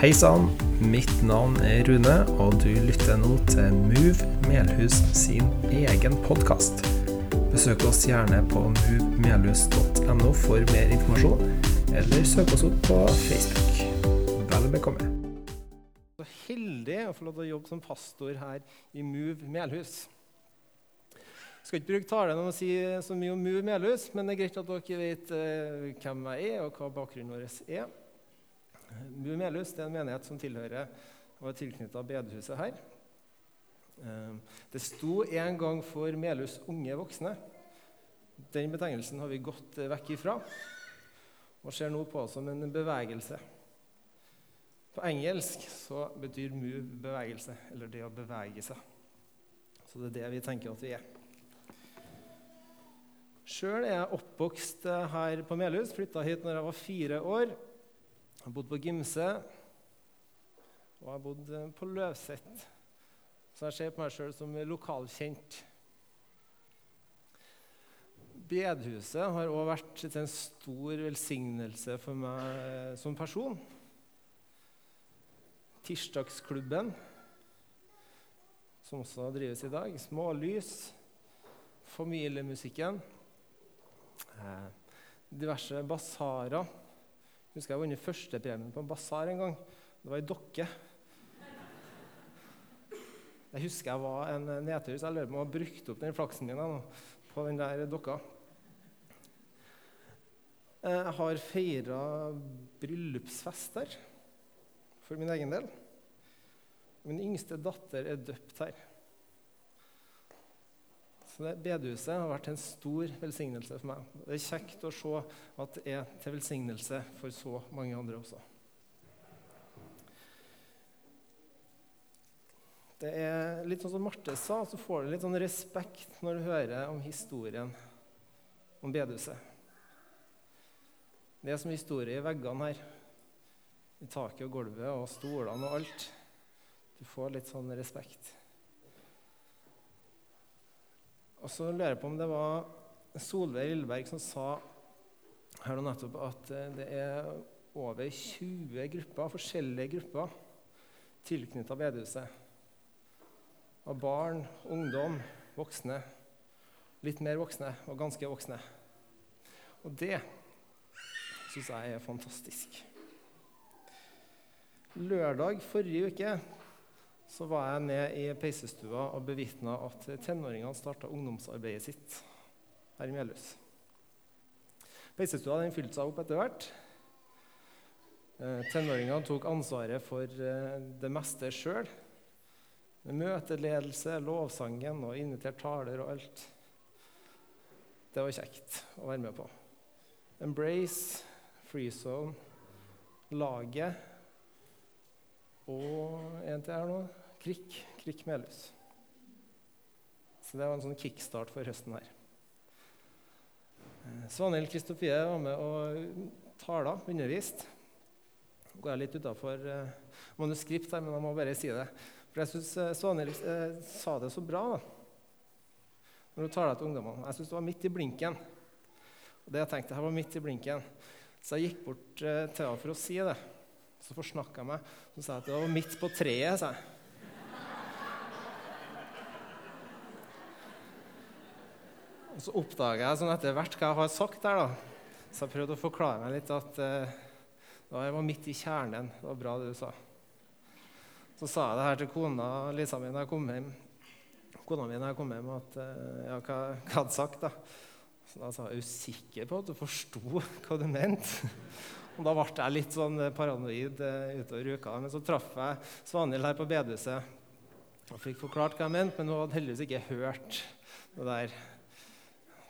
Hei sann, mitt navn er Rune, og du lytter nå til Move Melhus sin egen podkast. Besøk oss gjerne på movemelhus.no for mer informasjon, eller søk oss opp på Facebook. Vel bekomme. Så heldig å få lov til å jobbe som pastor her i Move Melhus. Jeg skal ikke bruke talen om å si så mye om Move Melhus, men det er greit at dere vet eh, hvem jeg er, og hva bakgrunnen vår er. Move Melhus er en menighet som tilhører og er tilknytta bedehuset her. Eh, det sto en gang for Melhus unge voksne. Den betegnelsen har vi gått vekk ifra og ser nå på som en bevegelse. På engelsk så betyr 'move' bevegelse, eller det å bevege seg. Så det er det vi tenker at vi er. Sjøl er jeg oppvokst her på Melhus. Flytta hit når jeg var fire år. Jeg har bodd på Gimse, og jeg har bodd på Løvset. Så jeg ser på meg sjøl som lokalkjent. Bedehuset har òg vært en stor velsignelse for meg som person. Tirsdagsklubben, som også drives i dag. Smålys. Familiemusikken. Eh, diverse basarer. Husker jeg vunnet førstepremien på en basar en gang. Det var ei dokke. Jeg husker jeg var en nedtur, så jeg lurer på om jeg har brukt opp den flaksen min på den der dokka. Jeg har feira bryllupsfester for min egen del. Min yngste datter er døpt her. Så Bedehuset har vært en stor velsignelse for meg. Det er kjekt å se at det er til velsignelse for så mange andre også. Det er litt sånn som Marte sa, så får du litt sånn respekt når du hører om historien om bedehuset. Det er som historie i veggene her. I taket og gulvet og stolene og alt. Du får litt sånn respekt. Og så lurer jeg på om det var Solveig Lilleberg som sa her nå nettopp at det er over 20 grupper, forskjellige grupper tilknytta bedehuset. Av barn, ungdom, voksne. Litt mer voksne og ganske voksne. Og det syns jeg er fantastisk. Lørdag forrige uke så var jeg med i peisestua og bevitna at tenåringene starta ungdomsarbeidet sitt her i Melhus. Peisestua den fylte seg opp etter hvert. Tenåringene tok ansvaret for det meste sjøl. Møteledelse, lovsangen og invitert taler og alt. Det var kjekt å være med på. Embrace, Freezone, Laget og en til her nå Krikk. Krikk Melhus. Så det var en sånn kickstart for høsten her. Svanhild Kristofie var med og tala, undervist. Nå går jeg litt utafor eh, manuskript her, men jeg må bare si det. For jeg syns eh, Svanhild eh, sa det så bra da, når hun taler til ungdommene. Jeg syns det var midt i blinken. Og det jeg tenkte, her var midt i blinken. Så jeg gikk bort til henne for å si det. Så forsnakka jeg meg. Så sa jeg at det var midt på treet. sa jeg. Og så oppdaga jeg sånn etter hvert hva jeg har sagt der. da. Så jeg prøvde å forklare meg litt at uh, jeg var midt i kjernen. Det var bra, det du sa. Så sa jeg det her til kona Lisa mi da jeg kom hjem. Kona mi da jeg kom hjem, at uh, ja, hva jeg hadde sagt. da. Så da sa jeg er du sikker på at du forsto hva du mente. Og da ble jeg litt sånn paranoid uh, utover uka. Men så traff jeg Svanhild her på bedehuset og fikk forklart hva jeg mente, men hun hadde heldigvis ikke hørt det der.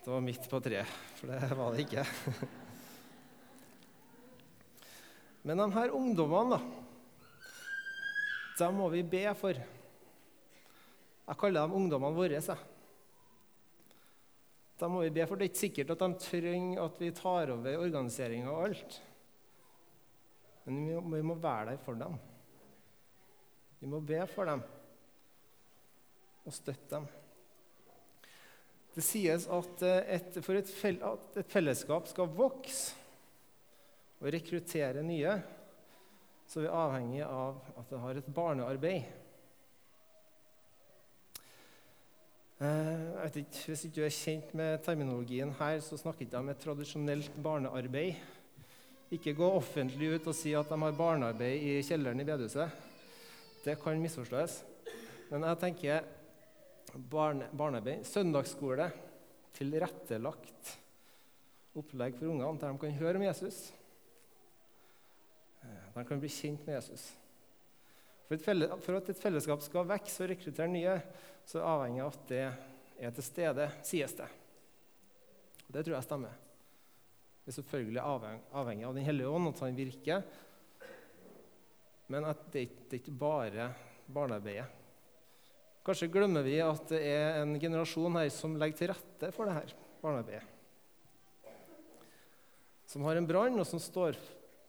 Det var midt på treet, for det var det ikke. Men de her ungdommene, da, dem må vi be for. Jeg kaller dem ungdommene våre. Da må vi be for. Det er ikke sikkert at de trenger at vi tar over organiseringa og alt. Men vi må, vi må være der for dem. Vi må be for dem og støtte dem. Det sies at, et, for et, fell, at et fellesskap skal vokse og rekruttere nye, så er vi avhengig av at det har et barnearbeid. Eh, jeg vet ikke, Hvis ikke du er kjent med terminologien her, så snakker ikke om et tradisjonelt barnearbeid. Ikke gå offentlig ut og si at de har barnearbeid i kjelleren i bedehuset. Det kan misforstås. Men jeg tenker barne, barnearbeid, søndagsskole, tilrettelagt opplegg for ungene der de kan høre om Jesus. Eh, de kan bli kjent med Jesus. For, felles, for at et fellesskap skal vokse og rekruttere nye, så avhenger av at det er til stede, sies det. Det tror jeg stemmer. Det er selvfølgelig avhengig, av Den hellige ånd, at han virker. Men at det, det er ikke bare barnearbeidet. Kanskje glemmer vi at det er en generasjon her som legger til rette for dette barnearbeidet. Som har en brann, og som står,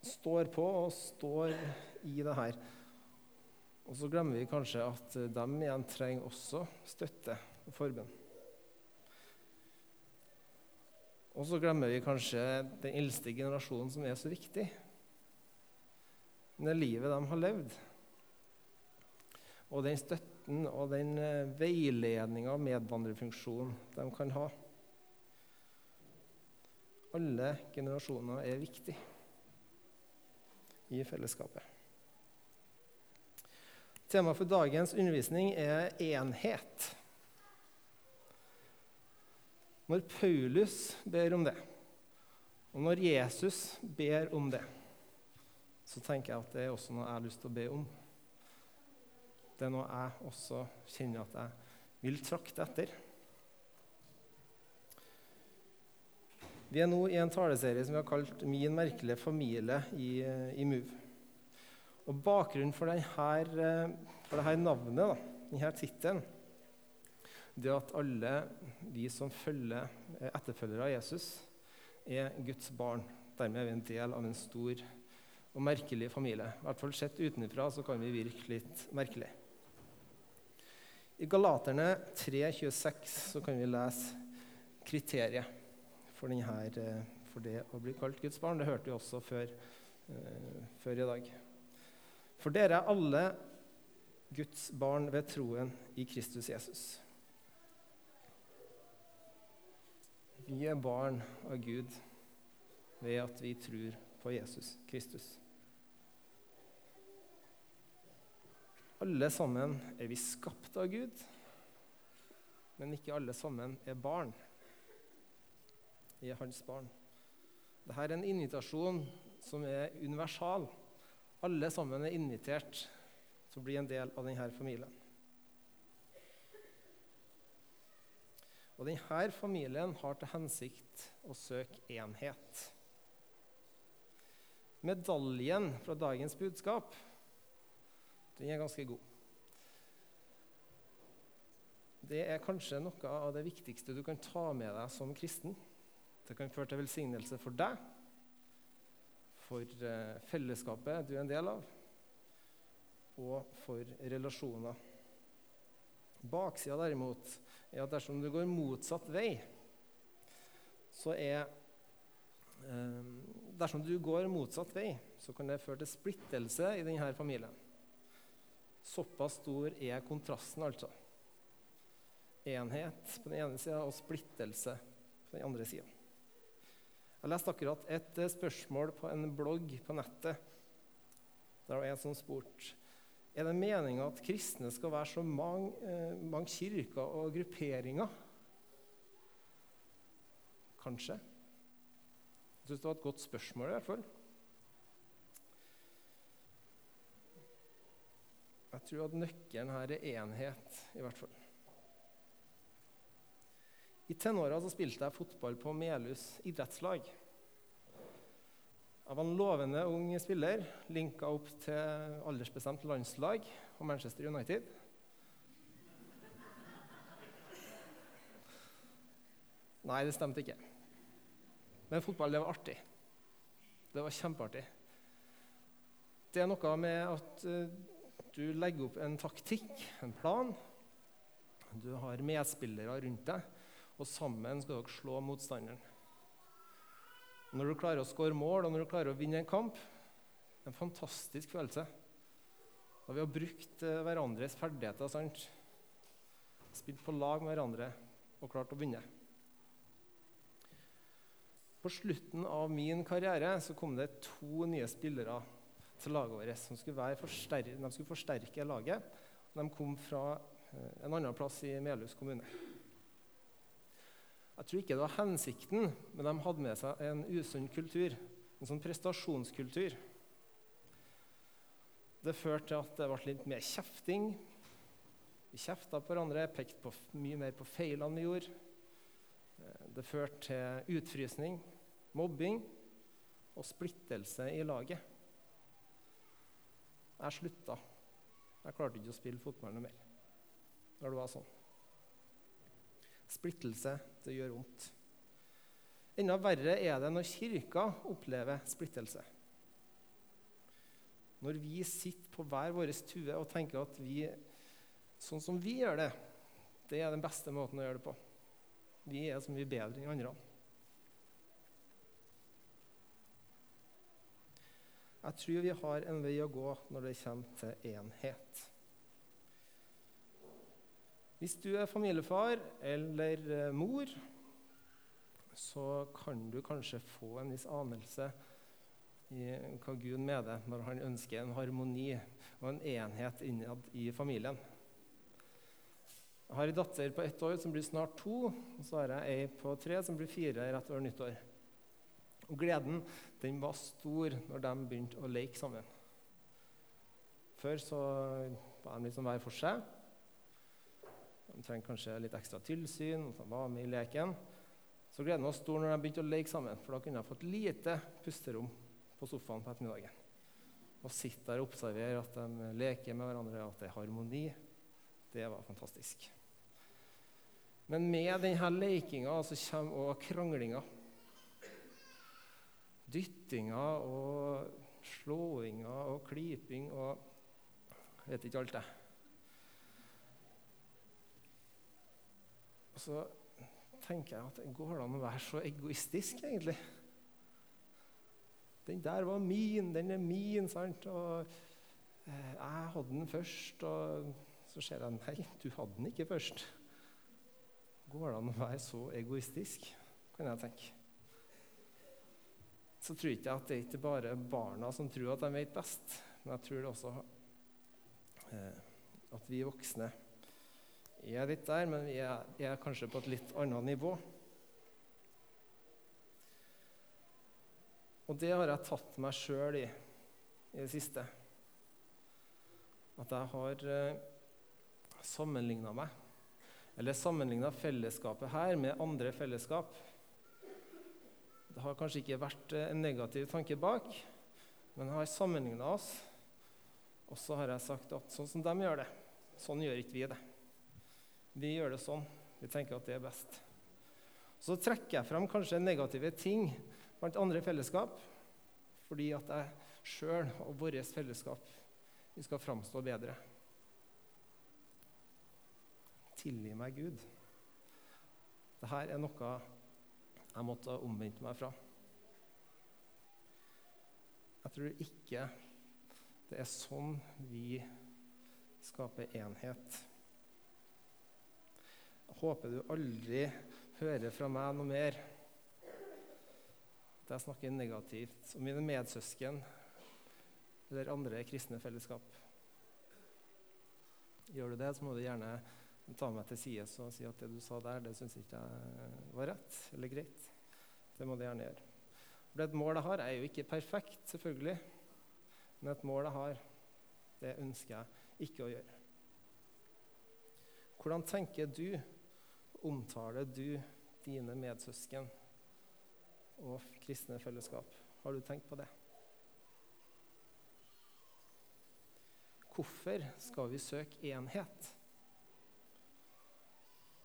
står på og står i det her. Og så glemmer vi kanskje at de igjen trenger også støtte og forbønn. Og så glemmer vi kanskje den eldste generasjonen som er så viktig. Det livet de har levd. Og den støtten og den eh, veiledninga og medvandrerfunksjonen de kan ha. Alle generasjoner er viktige i fellesskapet. Temaet for dagens undervisning er enhet. Når Paulus ber om det, og når Jesus ber om det, så tenker jeg at det er også noe jeg har lyst til å be om. Det er noe jeg også kjenner at jeg vil trakte etter. Vi er nå i en taleserie som vi har kalt 'Min merkelige familie' i, i MOVE. Og Bakgrunnen for, denne, eh, for dette navnet, denne tittelen, det at alle vi som følger eh, etterfølgere av Jesus, er Guds barn. Dermed er vi en del av en stor og merkelig familie. I hvert fall Sett utenfra så kan vi virke litt merkelig. I Galaterne 3,26 så kan vi lese kriteriet for, denne, eh, for, det å bli kalt Guds barn. Det hørte vi også før, uh, før i dag. For dere er alle Guds barn ved troen i Kristus Jesus. Vi er barn av Gud ved at vi tror på Jesus Kristus. Alle sammen er vi skapt av Gud, men ikke alle sammen er barn. Vi er hans barn. Dette er en invitasjon som er universal. Alle sammen er invitert til å bli en del av denne familien. Og denne familien har til hensikt å søke enhet. Medaljen fra dagens budskap den er ganske god. Det er kanskje noe av det viktigste du kan ta med deg som kristen. Det kan føre til velsignelse for deg for eh, fellesskapet du er en del av, og for relasjoner. Baksida derimot er at dersom du går motsatt vei, så er eh, Dersom du går motsatt vei, så kan det føre til splittelse i denne familien. Såpass stor er kontrasten, altså. Enhet på den ene sida og splittelse på den andre sida. Jeg leste akkurat et eh, spørsmål på en blogg på nettet. Der var en som spurte er det meninga at kristne skal være så mange, eh, mange kirker og grupperinger. Kanskje. Jeg syns det var et godt spørsmål, i hvert fall. Jeg tror at nøkkelen her er enhet, i hvert fall. I tenåra spilte jeg fotball på Melhus idrettslag. Jeg var en lovende ung spiller, linka opp til aldersbestemt landslag og Manchester United. Nei, det stemte ikke. Men fotball det var artig. Det var kjempeartig. Det er noe med at uh, du legger opp en taktikk, en plan. Du har medspillere rundt deg og sammen skal dere slå motstanderen. Når du klarer å skåre mål og når du klarer å vinne en kamp, en fantastisk følelse. Da vi har brukt eh, hverandres ferdigheter, sant? spilt på lag med hverandre og klart å vinne. På slutten av min karriere så kom det to nye spillere til laget vårt som skulle, forsterke, de skulle forsterke laget. De kom fra eh, en annen plass i Melhus kommune. Jeg tror ikke det var hensikten, men de hadde med seg en usunn kultur. En sånn prestasjonskultur. Det førte til at det ble litt mer kjefting. Vi kjefta på hverandre, pekte mye mer på feilene vi gjorde. Eh, det førte til utfrysning, mobbing og splittelse i laget. Jeg slutta. Jeg klarte ikke å spille fotball noe mer når det var sånn. Splittelse, det gjør vondt. Enda verre er det når kirka opplever splittelse. Når vi sitter på hver vår tue og tenker at vi, sånn som vi gjør det, det er den beste måten å gjøre det på. Vi er så mye bedre enn andre. Jeg tror vi har en vei å gå når det kommer til enhet. Hvis du er familiefar eller eh, mor, så kan du kanskje få en viss anelse i hva Gud mener når han ønsker en harmoni og en enhet innad i familien. Jeg har en datter på ett år som blir snart to, og så har jeg ei på tre som blir fire rett over nyttår. Og Gleden den var stor når de begynte å leke sammen. Før så var de liksom hver for seg. De trengte kanskje litt ekstra tilsyn, og de var med i leken. Så gleden var stor når de begynte å leke sammen, for da kunne jeg fått lite pusterom på sofaen på ettermiddagen. Og sitte der og observere at de leker med hverandre, at det er harmoni. Det var fantastisk. Men med denne lekinga så kommer òg kranglinga. Dyttinga og slåinga og klyping og jeg vet ikke alt, det. Og så tenker jeg at det går an å være så egoistisk, egentlig. Den der var min, den er min, sant? Og eh, jeg hadde den først, og så ser jeg nei, du hadde den ikke først. Går det an å være så egoistisk, kan jeg tenke. Så tror jeg ikke at det er ikke bare barna som tror at de vet best, men jeg tror det også eh, at vi voksne er litt der, men vi er, er kanskje på et litt annet nivå. Og det har jeg tatt meg sjøl i i det siste. At jeg har eh, sammenligna meg, eller sammenligna fellesskapet her med andre fellesskap. Det har kanskje ikke vært eh, en negativ tanke bak, men jeg har sammenligna oss. Og så har jeg sagt at sånn som de gjør det, sånn gjør ikke vi det. Vi gjør det sånn. Vi tenker at det er best. Så trekker jeg frem kanskje negative ting blant andre fellesskap, fordi at jeg sjøl og vårt fellesskap vi skal framstå bedre. Tilgi meg, Gud. Dette er noe jeg måtte ha omvendt meg fra. Jeg tror ikke det er sånn vi skaper enhet. Håper du aldri hører fra meg noe mer at jeg snakker negativt om mine medsøsken eller andre kristne fellesskap. Gjør du det, så må du gjerne ta meg til side og si at det du sa der, det syns ikke jeg var rett eller greit. Det må du gjerne gjøre. For Et mål jeg har, er jo ikke perfekt, selvfølgelig. Men et mål jeg har, det ønsker jeg ikke å gjøre. Hvordan tenker du omtaler du dine medsøsken og kristne fellesskap? Har du tenkt på det? Hvorfor skal vi søke enhet?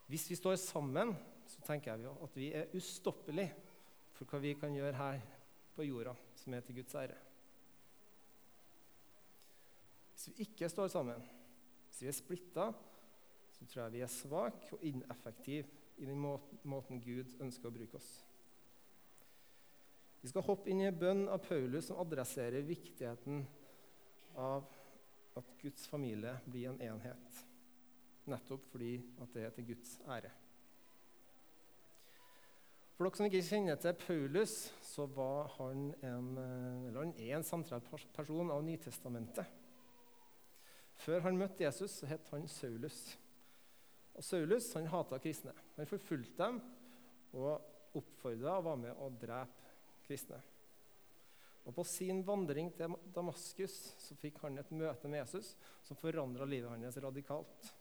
Hvis vi står sammen, så tenker jeg at vi er ustoppelige for hva vi kan gjøre her på jorda som er til Guds ære. Hvis vi ikke står sammen, hvis vi er splitta, så tror jeg vi er svake og ineffektive i den måten Gud ønsker å bruke oss. Vi skal hoppe inn i en bønn av Paulus som adresserer viktigheten av at Guds familie blir en enhet. Nettopp fordi at det er til Guds ære. For dere som ikke kjenner til Paulus, så var han en, eller han er en sentral person av Nytestamentet. Før han møtte Jesus, så het han Saulus. Og Saulus han hata kristne. Han forfulgte dem og oppfordra og var med å drepe kristne. Og På sin vandring til Damaskus så fikk han et møte med Jesus som forandra livet hans radikalt.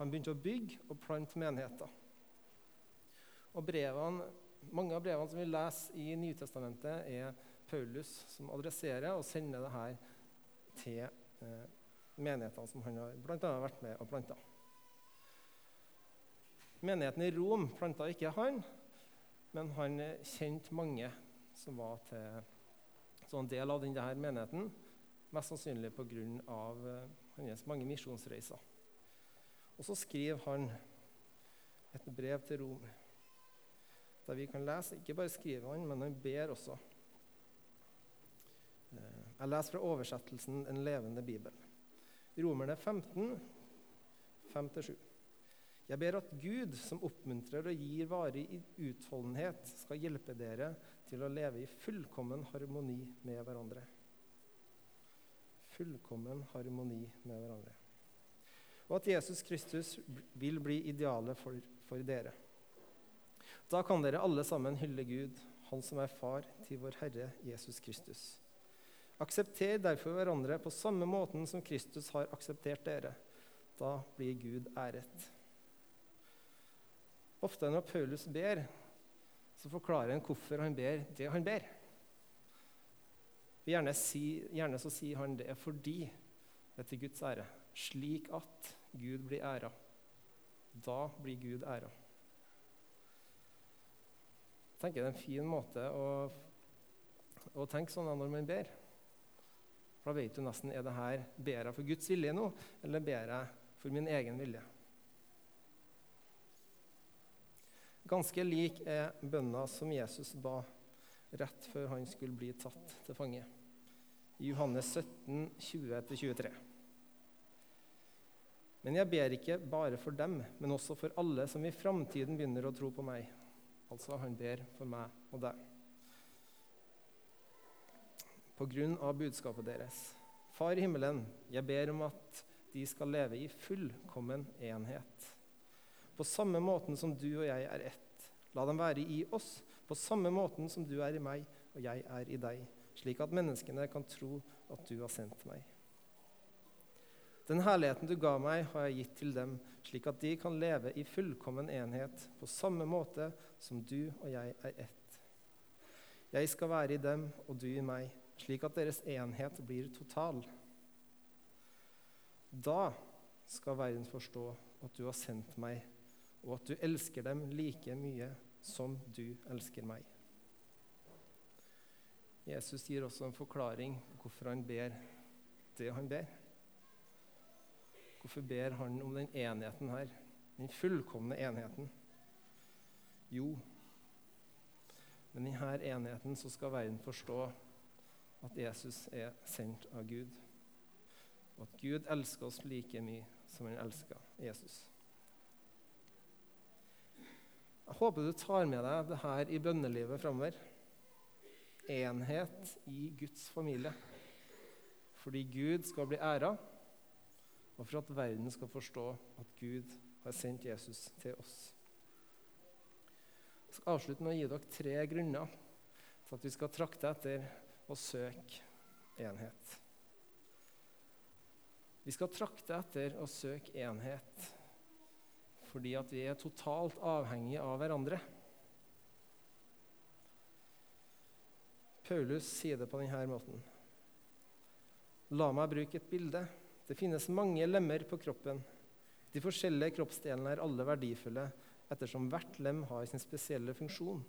Han begynte å bygge og plante menigheter. Og brevene, Mange av brevene som vi leser i Nytestamentet, er Paulus som adresserer og sender det her til eh, menighetene som han har annet vært med og planta. Menigheten i Rom planta ikke han, men han kjente mange som var til, en del av denne menigheten. Mest sannsynlig pga. Uh, hans mange misjonsreiser. Og så skriver han et brev til Rom, der vi kan lese Ikke bare skriver han, men han ber også. Eh, jeg leser fra oversettelsen En levende bibel. Romerne 15, 5-7. Jeg ber at Gud, som oppmuntrer og gir varig utholdenhet, skal hjelpe dere til å leve i fullkommen harmoni med hverandre. Fullkommen harmoni med hverandre. Og at Jesus Kristus vil bli idealet for, for dere. Da kan dere alle sammen hylle Gud, Han som er far til vår Herre Jesus Kristus. Aksepter derfor hverandre på samme måten som Kristus har akseptert dere. Da blir Gud æret. Ofte når Paulus ber, så forklarer han hvorfor han ber det han ber. Gjerne, si, gjerne så sier han det fordi det er til Guds ære, slik at Gud blir æra. Da blir Gud æra. Jeg tenker Det er en fin måte å, å tenke sånn når man ber. For Da vet du nesten er det her ber jeg for Guds vilje nå, eller ber jeg for min egen vilje. Ganske lik er bønna som Jesus ba rett før han skulle bli tatt til fange. I Johannes 17, 20-23. Men jeg ber ikke bare for dem, men også for alle som i framtiden begynner å tro på meg. Altså, han ber for meg og deg. På grunn av budskapet deres. Far i himmelen, jeg ber om at de skal leve i fullkommen enhet på samme måten som du og jeg er ett. La dem være i oss, på samme måten som du er i meg og jeg er i deg, slik at menneskene kan tro at du har sendt meg. Den herligheten du ga meg, har jeg gitt til dem, slik at de kan leve i fullkommen enhet, på samme måte som du og jeg er ett. Jeg skal være i dem og du i meg, slik at deres enhet blir total. Da skal verden forstå at du har sendt meg og at du elsker dem like mye som du elsker meg. Jesus gir også en forklaring på hvorfor han ber det han ber. Hvorfor ber han om den enheten her, den fullkomne enheten? Jo, med denne enheten så skal verden forstå at Jesus er sendt av Gud, og at Gud elsker oss like mye som han elsker Jesus. Jeg håper du tar med deg det her i bønnelivet framover. Enhet i Guds familie. Fordi Gud skal bli æra, og for at verden skal forstå at Gud har sendt Jesus til oss. Jeg skal avslutte med å gi dere tre grunner til at vi skal trakte etter å søke enhet. Vi skal trakte etter å søke enhet fordi at vi er totalt avhengige av hverandre. Paulus sier det på denne måten. La meg bruke et bilde. Det finnes mange lemmer på kroppen. De forskjellige kroppsdelene er alle verdifulle ettersom hvert lem har sin spesielle funksjon.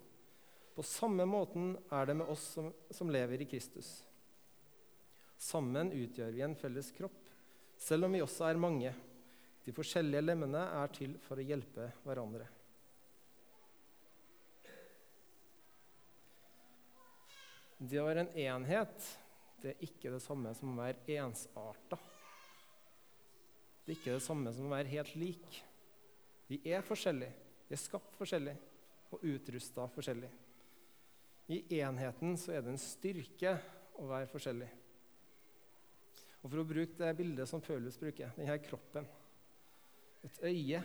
På samme måten er det med oss som, som lever i Kristus. Sammen utgjør vi en felles kropp, selv om vi også er mange. De forskjellige lemmene er til for å hjelpe hverandre. Det å være en enhet det er ikke det samme som å være ensarta. Det er ikke det samme som å være helt lik. Vi er forskjellige, vi er skapt forskjellig og utrusta forskjellig. I enheten så er det en styrke å være forskjellig. Og For å bruke det bildet som Paulus bruker, denne kroppen Et øye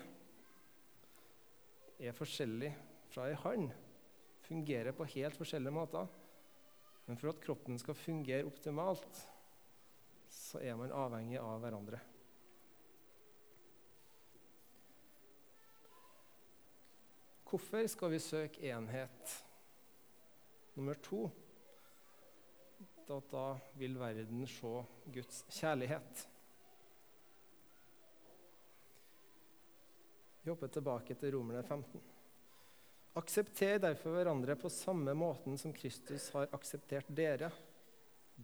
er forskjellig fra ei hånd. Fungerer på helt forskjellige måter. Men for at kroppen skal fungere optimalt, så er man avhengig av hverandre. Hvorfor skal vi søke enhet? Nummer to at da vil verden se Guds kjærlighet. Vi hopper tilbake til Romerne 15. Aksepter derfor hverandre på samme måten som Kristus har akseptert dere.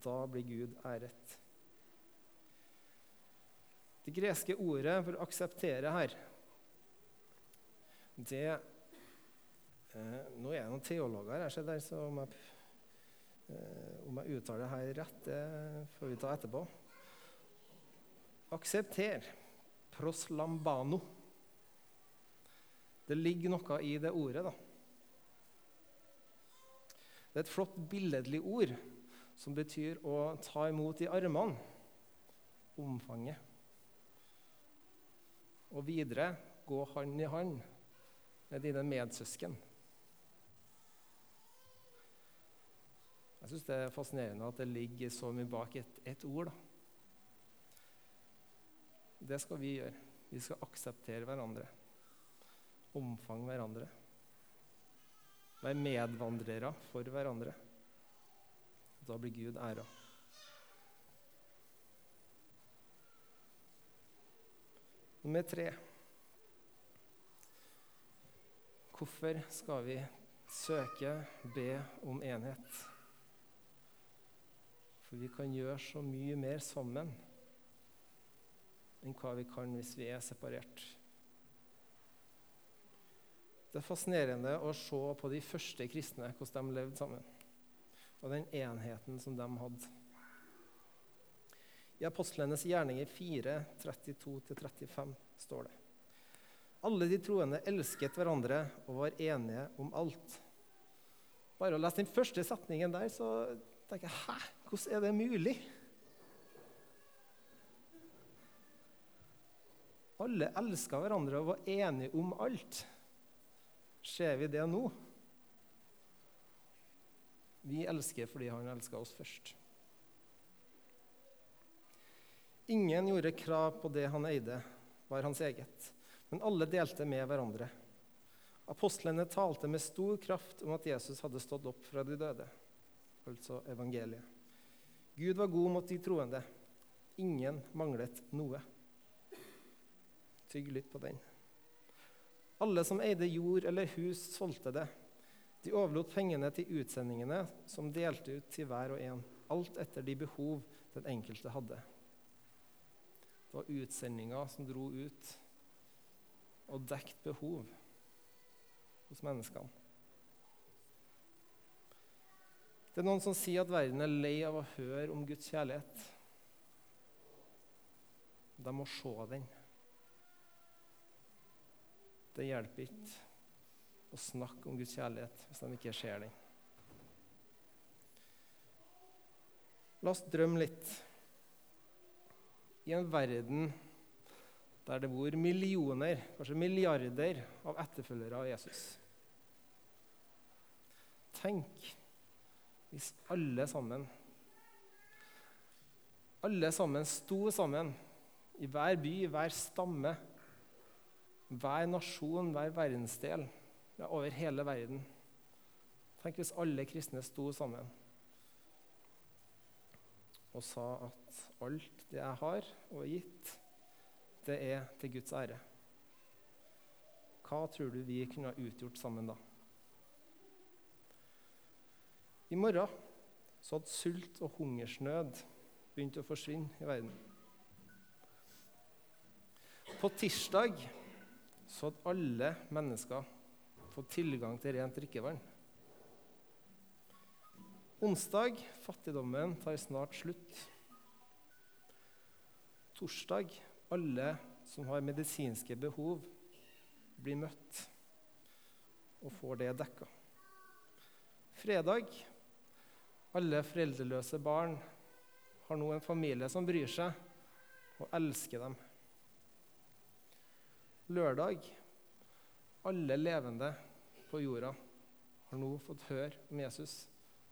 Da blir Gud æret. Det greske ordet for å akseptere her, det Eh, nå er jeg noen teologer her, der, så om jeg, eh, om jeg uttaler det her rett, det får vi ta etterpå. Aksepter. Proslambano. Det ligger noe i det ordet, da. Det er et flott billedlig ord som betyr å ta imot i armene. Omfanget. Og videre gå hand i hand med dine medsøsken. Jeg syns det er fascinerende at det ligger så mye bak et, et ord. Da. Det skal vi gjøre. Vi skal akseptere hverandre. Omfang hverandre. Være medvandrere for hverandre. Da blir Gud æra. Nummer tre. Hvorfor skal vi søke, be om enhet? For vi kan gjøre så mye mer sammen enn hva vi kan hvis vi er separert. Det er fascinerende å se på de første kristne, hvordan de levde sammen, og den enheten som de hadde. I apostlenes gjerninger 4, 32-35 står det. Alle de troende elsket hverandre og var enige om alt. Bare å lese den første setningen der, så tenker jeg Hæ? Hvordan er det mulig? Alle elska hverandre og var enige om alt. Ser vi det nå? Vi elsker fordi han elska oss først. Ingen gjorde krav på det han eide, var hans eget, men alle delte med hverandre. Apostlene talte med stor kraft om at Jesus hadde stått opp fra de døde altså evangeliet. Gud var god mot de troende. Ingen manglet noe. Tygg litt på den. Alle som eide jord eller hus, solgte det. De overlot pengene til utsendingene, som delte ut til hver og en, alt etter de behov den enkelte hadde. Det var utsendinga som dro ut og dekket behov hos menneskene. Det er noen som sier at verden er lei av å høre om Guds kjærlighet. De må se den. Det hjelper ikke å snakke om Guds kjærlighet hvis de ikke ser den. La oss drømme litt. I en verden der det bor millioner, kanskje milliarder, av etterfølgere av Jesus. Tenk hvis alle sammen alle sammen sto sammen i hver by, i hver stamme, hver nasjon, hver verdensdel, ja, over hele verden. Tenk hvis alle kristne sto sammen og sa at alt det jeg har og gitt, det er til Guds ære. Hva tror du vi kunne ha utgjort sammen da? I morgen så hadde sult og hungersnød begynt å forsvinne i verden. På tirsdag så at alle mennesker får tilgang til rent drikkevann. Onsdag fattigdommen tar snart slutt. Torsdag alle som har medisinske behov, blir møtt og får det dekka. Fredag alle foreldreløse barn har nå en familie som bryr seg og elsker dem. Lørdag alle levende på jorda har nå fått høre om Jesus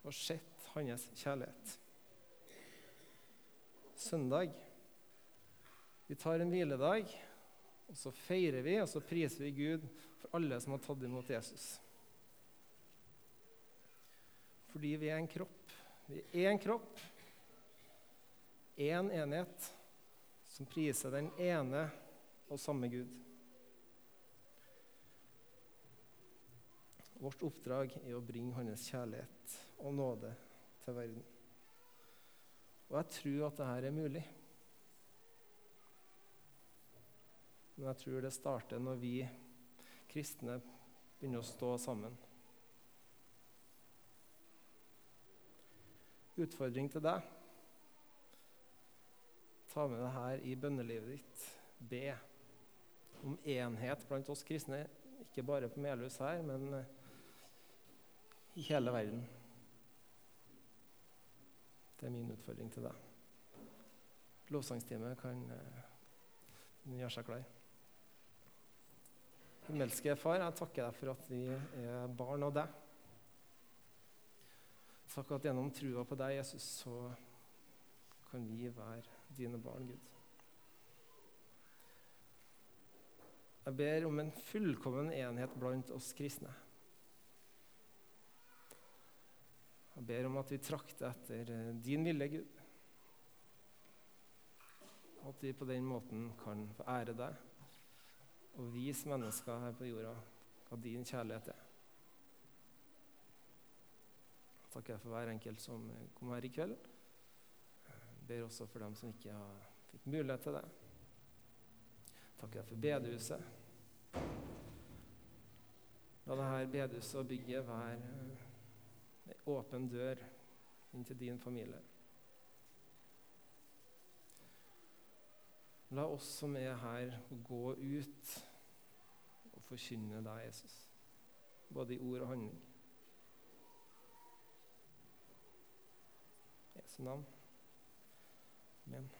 og sett hans kjærlighet. Søndag vi tar en hviledag, og så feirer vi og så priser vi Gud for alle som har tatt imot Jesus. Fordi vi er en kropp. Vi er en kropp, én en enhet, som priser den ene og samme Gud. Vårt oppdrag er å bringe Hans kjærlighet og nåde til verden. Og jeg tror at dette er mulig. Men jeg tror det starter når vi kristne begynner å stå sammen. Utfordring til deg. Ta med det her i bønnelivet ditt. Be om enhet blant oss kristne, ikke bare på Melhus her, men i hele verden. Det er min utfordring til deg. Lovsangstime kan uh, gjøre seg klar. Himmelske Far, jeg takker deg for at vi er barn av deg. Takk at gjennom trua på deg, Jesus, så kan vi være dine barn, Gud. Jeg ber om en fullkommen enhet blant oss kristne. Jeg ber om at vi trakter etter eh, din vilje, Gud. At vi på den måten kan få ære deg og vise mennesker her på jorda hva din kjærlighet er. Jeg for hver enkelt som kom her i kveld. Jeg ber også for dem som ikke har fikk mulighet til det. Jeg for bedehuset. La dette bedehuset og bygget være ei åpen dør inn til din familie. La oss som er her, gå ut og forkynne deg, Jesus, både i ord og handling. Jesu navn. Amen.